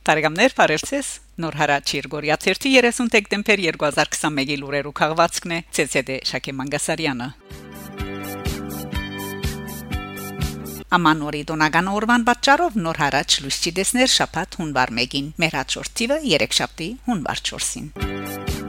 Տարեգամներ Փարելցես Նոր հարաճ Երգորիա 30 դեկտեմբեր 2021-ի լուրերու քաղվածքն է ՑՍԴ Շակե Մանգասարյանը Ամանորի դոնական օրվան պատճառով նոր հարաճ լույս չի դեսներ շաբաթ հունվար 1-ին մեր հաջորդիվը 3 շաբթի հունվար 4-ին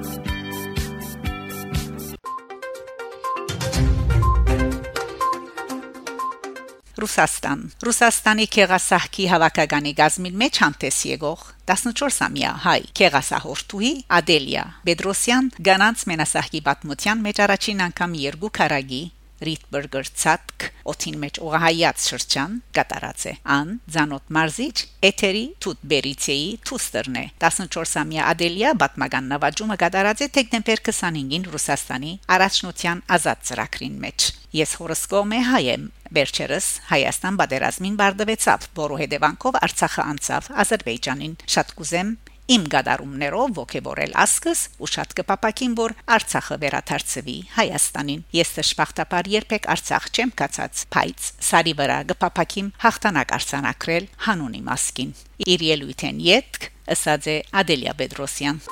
Ռուսաստան Ռուսաստանի Քեղասահքի հավաքականի գազմին մեջ հանդես եկող 14-ամյա հայ Քեղասահորտուհի Ադելիա Պետրոսյան գանանց մենասահքի պատմության մեջ առաջին անգամ երկու քարագի Ռիթբուրգեր ցածկ օթին մեջ ուղահայաց շրջան կատարած է ան ցանոթ մարզիչ էթերի թուտ բերիցեի թուստերնե 14-ամյա Ադելիա բատմական նվաճումը կատարած է դեկտեմբեր 25-ին Ռուսաստանի առաջնության ազատ ծրագրին մեջ Ես հորս կողմե հայ եմ։ Վերջերս Հայաստան բادرազմին բարդվեցավ, որը հետևանքով Արցախը անցավ Ադրբեջանին։ Շատ կուզեմ իմ գդարումներով ողջորել ասկս ու շատ կպապակին որ Արցախը վերադարձվի Հայաստանին։ Ես դժբախտաբար երբեք Արցախ չեմ կացած, բայց սարի վրա գպապակիմ հաղթանակ արցանակրել հանունի մասկին։ Իր ելույթեն յետք ասած է Ադելիա Պետրոսյան։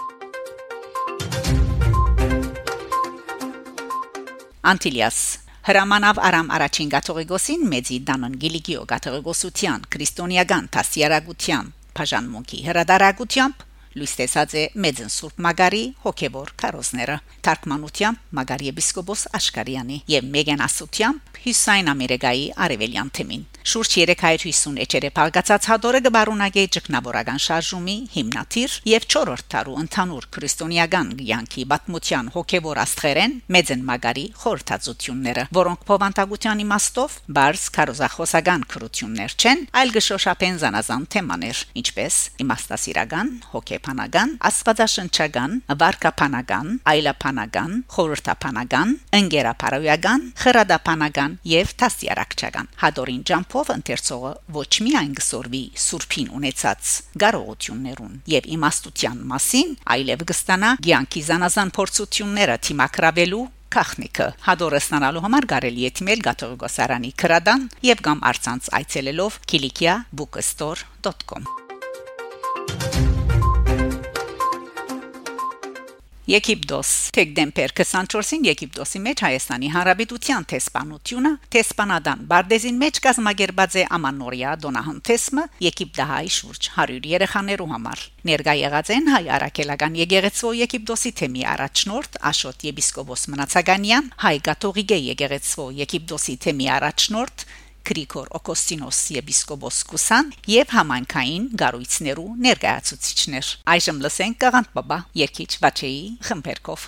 Անտիլիաս Հրամանավ Արամ առաջին գաթողիկոսին մեծի Դանոն Գիլիգիո գաթողիկոսության քրիստոնեական տասյարագության բաժանմունքի հրադարագությամբ լույս տեսած է մեծն Սուրբ Մագարի հոգևոր քարոզները թարգմանությամբ Մագարի եպիսկոպոս Աշկարյանի եւ Մեգանասությամբ Հյուսայն Ամերիկայի արևելյան թեմին շուրջ 350 էջերը փալկացած հադորը գբարունագե ճգնավորական շարժումի հիմնադիր եւ 4-րդ տարու ընդհանուր քրիստոնեական ցանկի բացմության հոգևոր աստղերեն մեծն Մագարի խորհրդածությունները որոնք փովանտագության իմաստով բարձ կարոզախոսական քրություններ չեն այլ գշոշապեն զանազան թեմաներ ինչպես իմաստասիրական հոգեփ հոգեբանական, աստվածաշնչական, վարկապանական, այլապանական, խորհրդապանական, ընկերապարոյական, խրադապանական եւ տասյարակչական։ Հադորին ջամփով ընթերցողը ոչ միայն գսորվի սուրբին ունեցած գարողություններուն եւ իմաստության մասին, այլև կստանա ցանկի զանազան փորձությունները թիմակրավելու Քախնիկը հադորստանալու համար կարելի է թիմել Գաթողիկոսարանի քրադան եւ կամ արցանց այցելելով kilikia.bookstore.com Եգիպտոս Տեգդեմպեր 24-ին Եգիպտոսի մեջ Հայաստանի Հանրապետության տեսփանությունը տեսփանադան Բարդեզին մեջ կազմակերպած է Ամանորիա Դոնահանտեսմը Եգիպտահայ շուրջ 100 երեխաներու համար ներկա եղած են հայ արաքելական եկեղեցու Եգիպտոսի թեմի առաջնորդ Աշոտ եպիսկոպոս Մնացականյան հայ կաթողիկե եկեղեցու Եգիպտոսի թեմի առաջնորդ Գրիգոր Օկոստինոս եպիսկոպոս Կուսան եւ համանքային գարույցներու ներկայացուցիչներ։ Այժմ լսենք Գաղանտ բաբա երկիչ Վաչեի խմբերկով։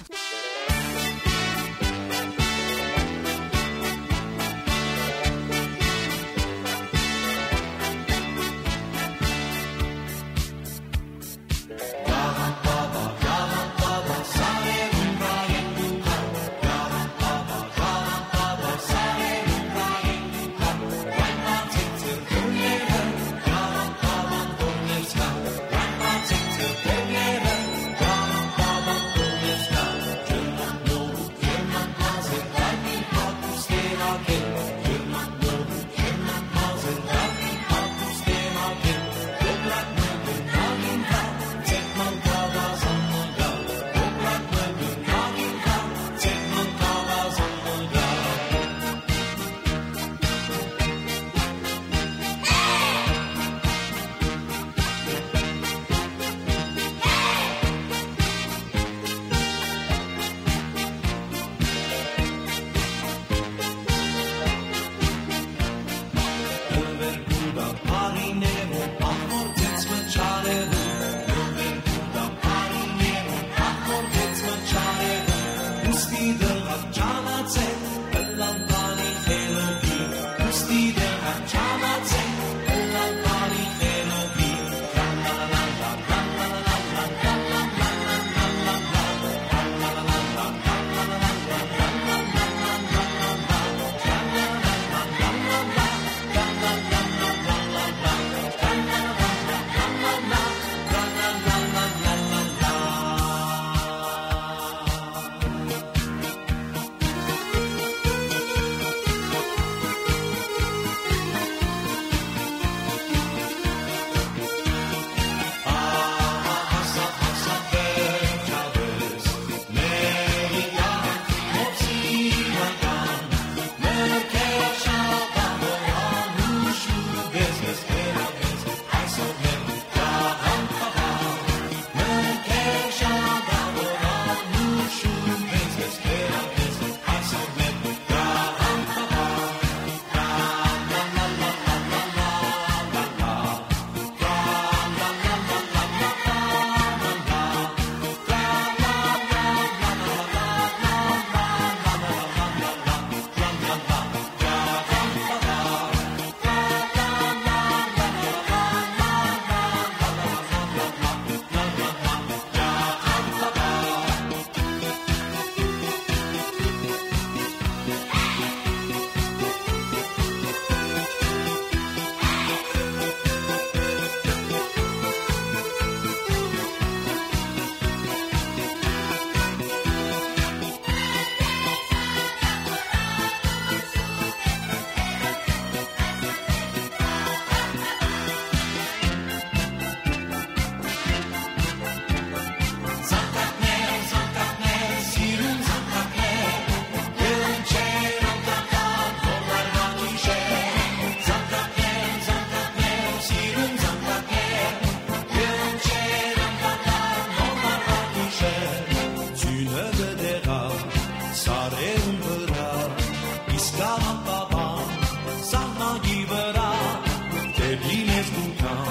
jest wulkan,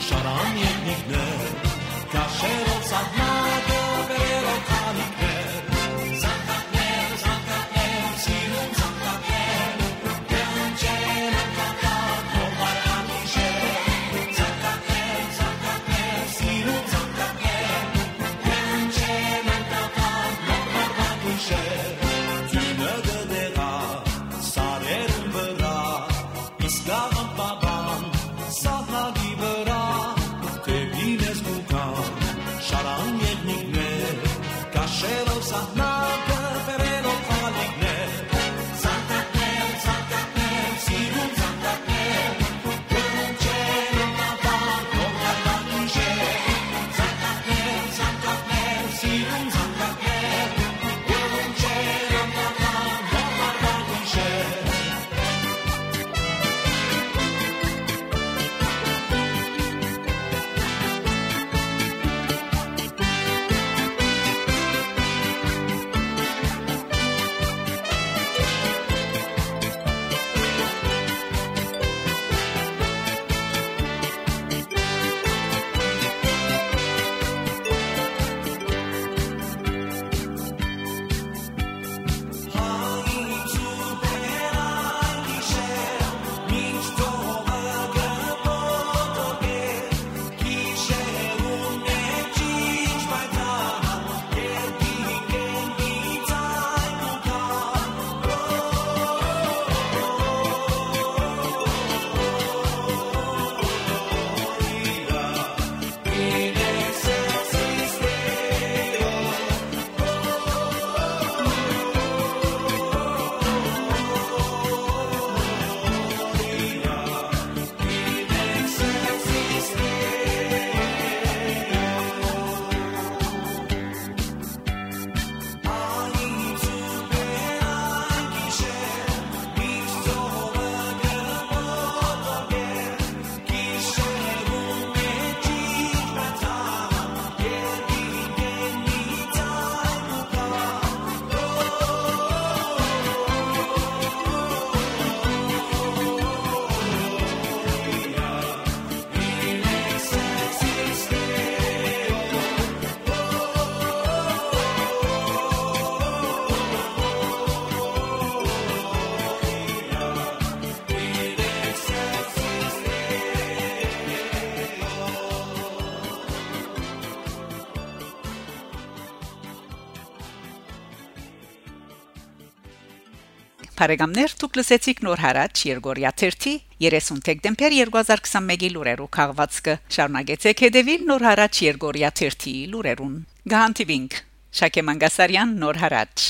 szara niech gnę, kaszeroca dna. Փարեգամներ դուք լսեցիք նոր հարաճ Երգորիա 30 30 դեկտեմբեր 2021-ի լուրերով քաղվածքը շարունակեցեք հետևել նոր հարաճ Երգորիա 30 լուրերուն Գանտիվինգ Շակե Մանգասարյան նոր հարաճ